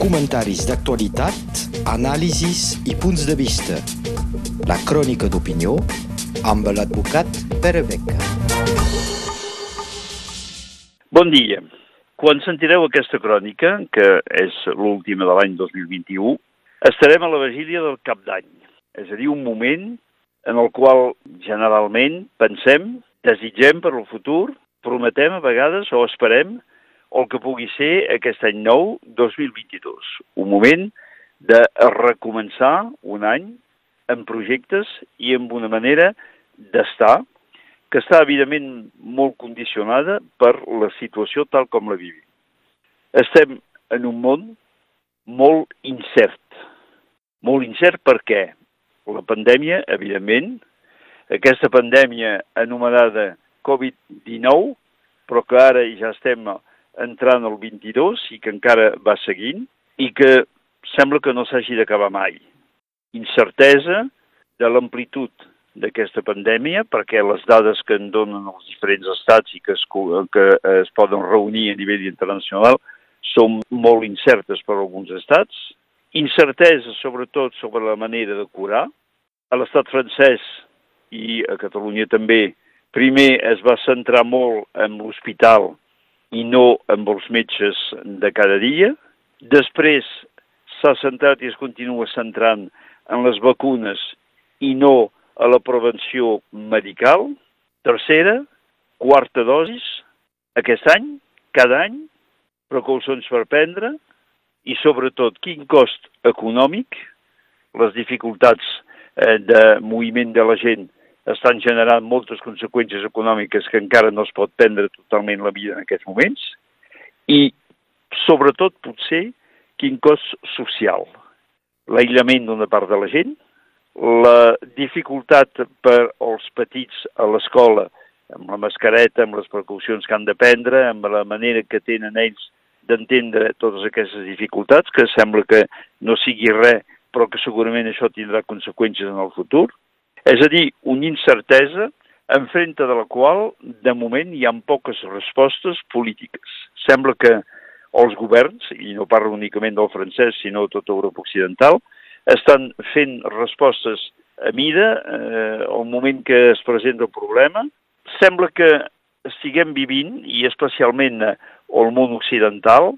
comentaris d'actualitat, anàlisis i punts de vista. La crònica d'opinió amb l'advocat Pere Beca. Bon dia. Quan sentireu aquesta crònica, que és l'última de l'any 2021, estarem a la vigília del Cap d'Any, és a dir, un moment en el qual generalment pensem, desitgem per al futur, prometem a vegades o esperem el que pugui ser aquest any nou 2022. Un moment de recomençar un any en projectes i amb una manera d'estar que està evidentment molt condicionada per la situació tal com la vivim. Estem en un món molt incert. Molt incert per què? La pandèmia, evidentment, aquesta pandèmia anomenada Covid-19, però que ara ja estem entrant al 22 i que encara va seguint i que sembla que no s'hagi d'acabar mai. Incertesa de l'amplitud d'aquesta pandèmia, perquè les dades que en donen els diferents estats i que es, que es poden reunir a nivell internacional són molt incertes per alguns estats. Incertesa, sobretot, sobre la manera de curar. A l'estat francès i a Catalunya també, primer es va centrar molt en l'hospital i no amb els metges de cada dia. Després s'ha centrat i es continua centrant en les vacunes i no a la prevenció medical. Tercera, quarta dosis, aquest any, cada any, precaucions per prendre i sobretot quin cost econòmic, les dificultats eh, de moviment de la gent estan generant moltes conseqüències econòmiques que encara no es pot prendre totalment la vida en aquests moments i, sobretot, potser, quin cost social. L'aïllament d'una part de la gent, la dificultat per als petits a l'escola, amb la mascareta, amb les precaucions que han de prendre, amb la manera que tenen ells d'entendre totes aquestes dificultats, que sembla que no sigui res, però que segurament això tindrà conseqüències en el futur, és a dir, una incertesa enfrenta de la qual, de moment, hi ha poques respostes polítiques. Sembla que els governs, i no parlo únicament del francès, sinó de tota Europa Occidental, estan fent respostes a mida eh, al moment que es presenta el problema. Sembla que estiguem vivint, i especialment el món occidental,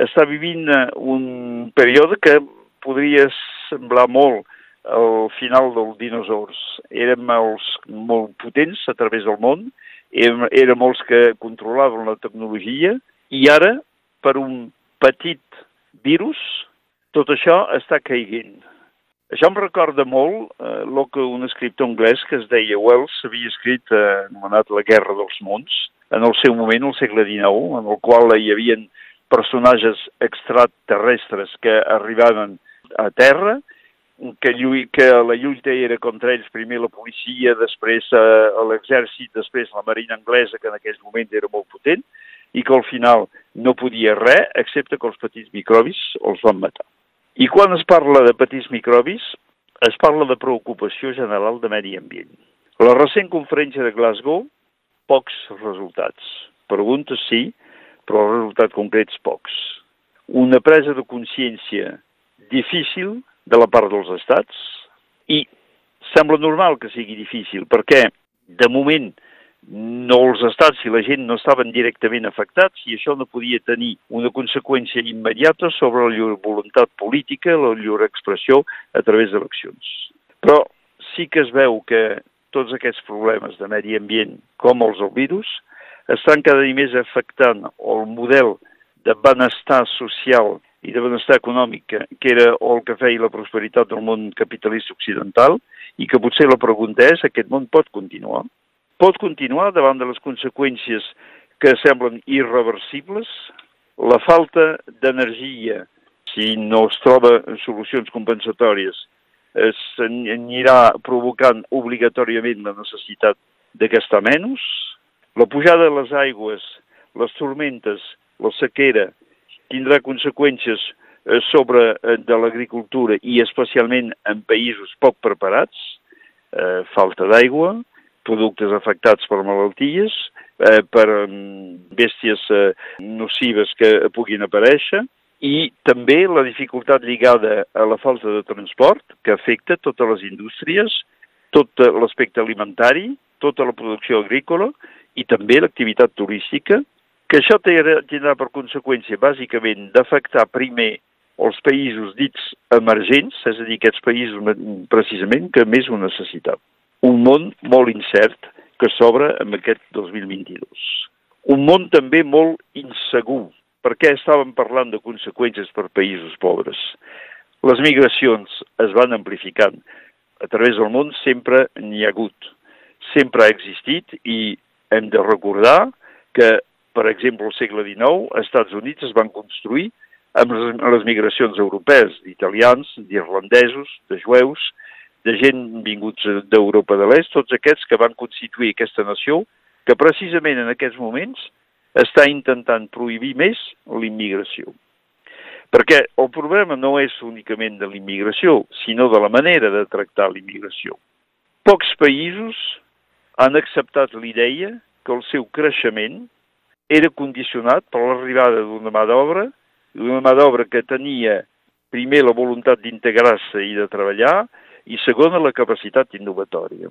està vivint eh, un període que podria semblar molt al final dels dinosaurs. Érem els molt potents a través del món, érem, érem els que controlaven la tecnologia, i ara, per un petit virus, tot això està caiguent. Això em recorda molt eh, que un escriptor anglès que es deia Wells havia escrit, eh, anomenat La guerra dels mons, en el seu moment, al segle XIX, en el qual hi havia personatges extraterrestres que arribaven a Terra que, lluit, que la lluita era contra ells, primer la policia, després eh, l'exèrcit, després la marina anglesa, que en aquell moment era molt potent, i que al final no podia res, excepte que els petits microbis els van matar. I quan es parla de petits microbis, es parla de preocupació general de medi ambient. La recent conferència de Glasgow, pocs resultats. Preguntes sí, però resultats concrets pocs. Una presa de consciència difícil de la part dels estats i sembla normal que sigui difícil perquè de moment no els estats i la gent no estaven directament afectats i això no podia tenir una conseqüència immediata sobre la llur voluntat política, la llur expressió a través d'eleccions. Però sí que es veu que tots aquests problemes de medi ambient, com els del virus, estan cada dia més afectant el model de benestar social i de benestar econòmic, que, era el que feia la prosperitat del món capitalista occidental, i que potser la pregunta és, aquest món pot continuar? Pot continuar davant de les conseqüències que semblen irreversibles? La falta d'energia, si no es troba solucions compensatòries, es anirà provocant obligatòriament la necessitat de gastar menys? La pujada de les aigües, les tormentes, la sequera, tindrà conseqüències eh, sobre eh, de l'agricultura i especialment en països poc preparats, eh, falta d'aigua, productes afectats per malalties, eh, per um, bèsties eh, nocives que puguin aparèixer, i també la dificultat lligada a la falta de transport que afecta totes les indústries, tot l'aspecte alimentari, tota la producció agrícola i també l'activitat turística, que això tindrà per conseqüència bàsicament d'afectar primer els països dits emergents, és a dir, aquests països precisament que més ho necessiten. Un món molt incert que s'obre en aquest 2022. Un món també molt insegur, perquè estàvem parlant de conseqüències per països pobres. Les migracions es van amplificant. A través del món sempre n'hi ha hagut, sempre ha existit i hem de recordar que, per exemple, al segle XIX, als Estats Units es van construir amb les, migracions europees, d'italians, d'irlandesos, de jueus, de gent vinguts d'Europa de l'Est, tots aquests que van constituir aquesta nació, que precisament en aquests moments està intentant prohibir més l'immigració. Perquè el problema no és únicament de l'immigració, sinó de la manera de tractar l'immigració. Pocs països han acceptat l'idea que el seu creixement era condicionat per l'arribada d'una mà d'obra una mà d'obra que tenia primer la voluntat d'integrar-se i de treballar i segona la capacitat innovatòria.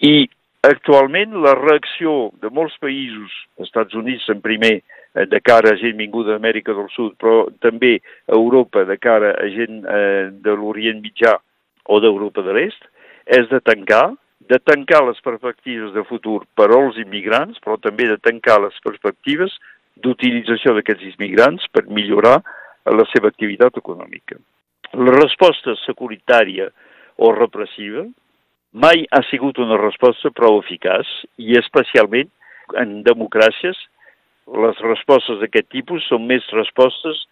I actualment la reacció de molts països, Estats Units en primer, eh, de cara a gent vinguda d'Amèrica del Sud, però també a Europa de cara a gent eh, de l'Orient Mitjà o d'Europa de l'Est, és de tancar, de tancar les perspectives de futur per als immigrants, però també de tancar les perspectives d'utilització d'aquests immigrants per millorar la seva activitat econòmica. La resposta securitària o repressiva mai ha sigut una resposta prou eficaç i especialment en democràcies les respostes d'aquest tipus són més respostes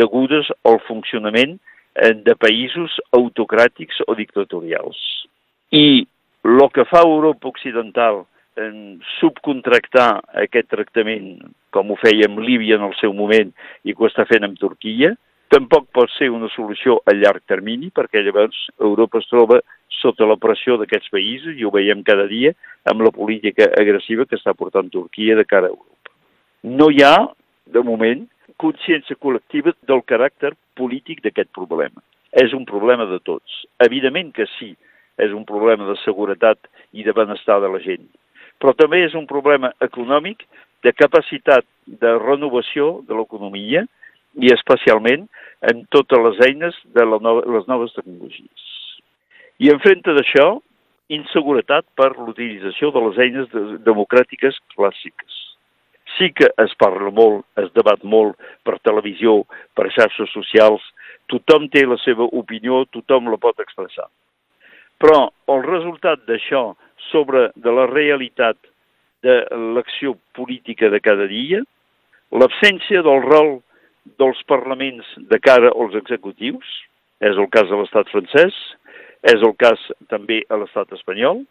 degudes al funcionament eh, de països autocràtics o dictatorials. I el que fa Europa Occidental en subcontractar aquest tractament, com ho feia amb Líbia en el seu moment i que ho està fent amb Turquia, tampoc pot ser una solució a llarg termini, perquè llavors Europa es troba sota la pressió d'aquests països, i ho veiem cada dia amb la política agressiva que està portant Turquia de cara a Europa. No hi ha, de moment, consciència col·lectiva del caràcter polític d'aquest problema. És un problema de tots. Evidentment que sí, és un problema de seguretat i de benestar de la gent però també és un problema econòmic de capacitat de renovació de l'economia i especialment en totes les eines de la nova, les noves tecnologies. I enfrente d'això, inseguretat per l'utilització de les eines de, democràtiques clàssiques. Sí que es parla molt, es debat molt per televisió, per xarxes socials, tothom té la seva opinió, tothom la pot expressar. Però el resultat d'això sobre de la realitat de l'acció política de cada dia, l'absència del rol dels parlaments de cara als executius, és el cas de l'estat francès, és el cas també a l'estat espanyol,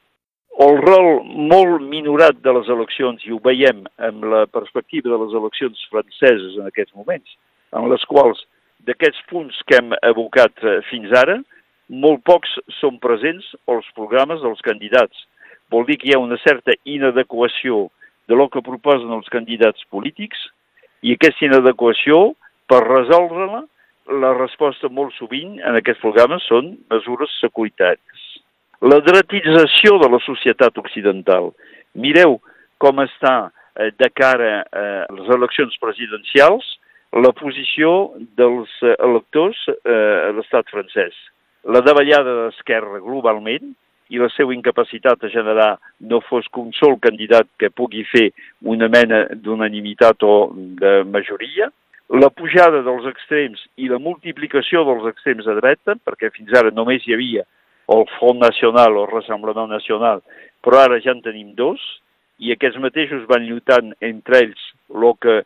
el rol molt minorat de les eleccions, i ho veiem amb la perspectiva de les eleccions franceses en aquests moments, en les quals d'aquests punts que hem evocat eh, fins ara, molt pocs són presents als programes dels candidats vol dir que hi ha una certa inadequació de lo que proposen els candidats polítics i aquesta inadequació, per resoldre-la, la resposta molt sovint en aquests programes són mesures securitàries. La dretització de la societat occidental. Mireu com està eh, de cara a les eleccions presidencials la posició dels electors eh, a l'estat francès. La davallada d'esquerra globalment, i la seva incapacitat a generar no fos que un sol candidat que pugui fer una mena d'unanimitat o de majoria, la pujada dels extrems i la multiplicació dels extrems de dreta, perquè fins ara només hi havia el Front Nacional o el Rassemblement Nacional, però ara ja en tenim dos, i aquests mateixos van lluitant entre ells el que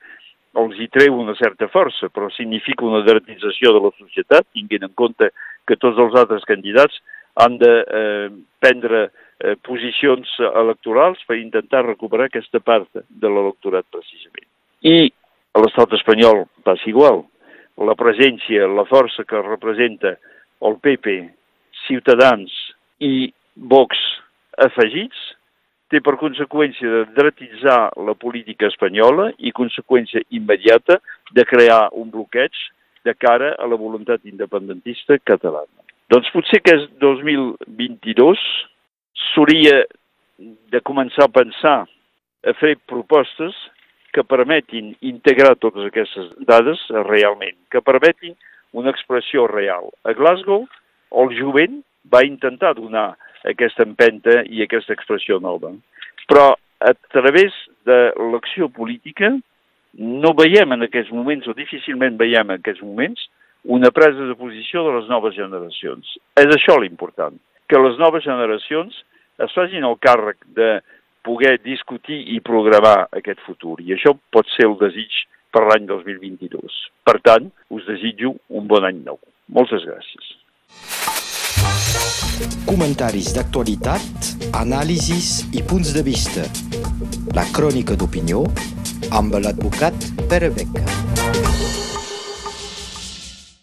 els hi treu una certa força, però significa una dretització de la societat, tinguent en compte que tots els altres candidats han de eh, prendre eh, posicions electorals per intentar recuperar aquesta part de l'electorat precisament. I a l'estat espanyol passa igual. La presència, la força que representa el PP, Ciutadans i Vox afegits té per conseqüència de dretitzar la política espanyola i conseqüència immediata de crear un bloqueig de cara a la voluntat independentista catalana. Doncs potser que és 2022 s'hauria de començar a pensar a fer propostes que permetin integrar totes aquestes dades realment, que permetin una expressió real. A Glasgow, el jovent va intentar donar aquesta empenta i aquesta expressió nova. Però a través de l'acció política no veiem en aquests moments, o difícilment veiem en aquests moments, una presa de posició de les noves generacions. És això l'important, que les noves generacions es facin el càrrec de poder discutir i programar aquest futur. I això pot ser el desig per l'any 2022. Per tant, us desitjo un bon any nou. Moltes gràcies. Comentaris d'actualitat, anàlisis i punts de vista. La crònica d'opinió amb l'advocat Pere Beca.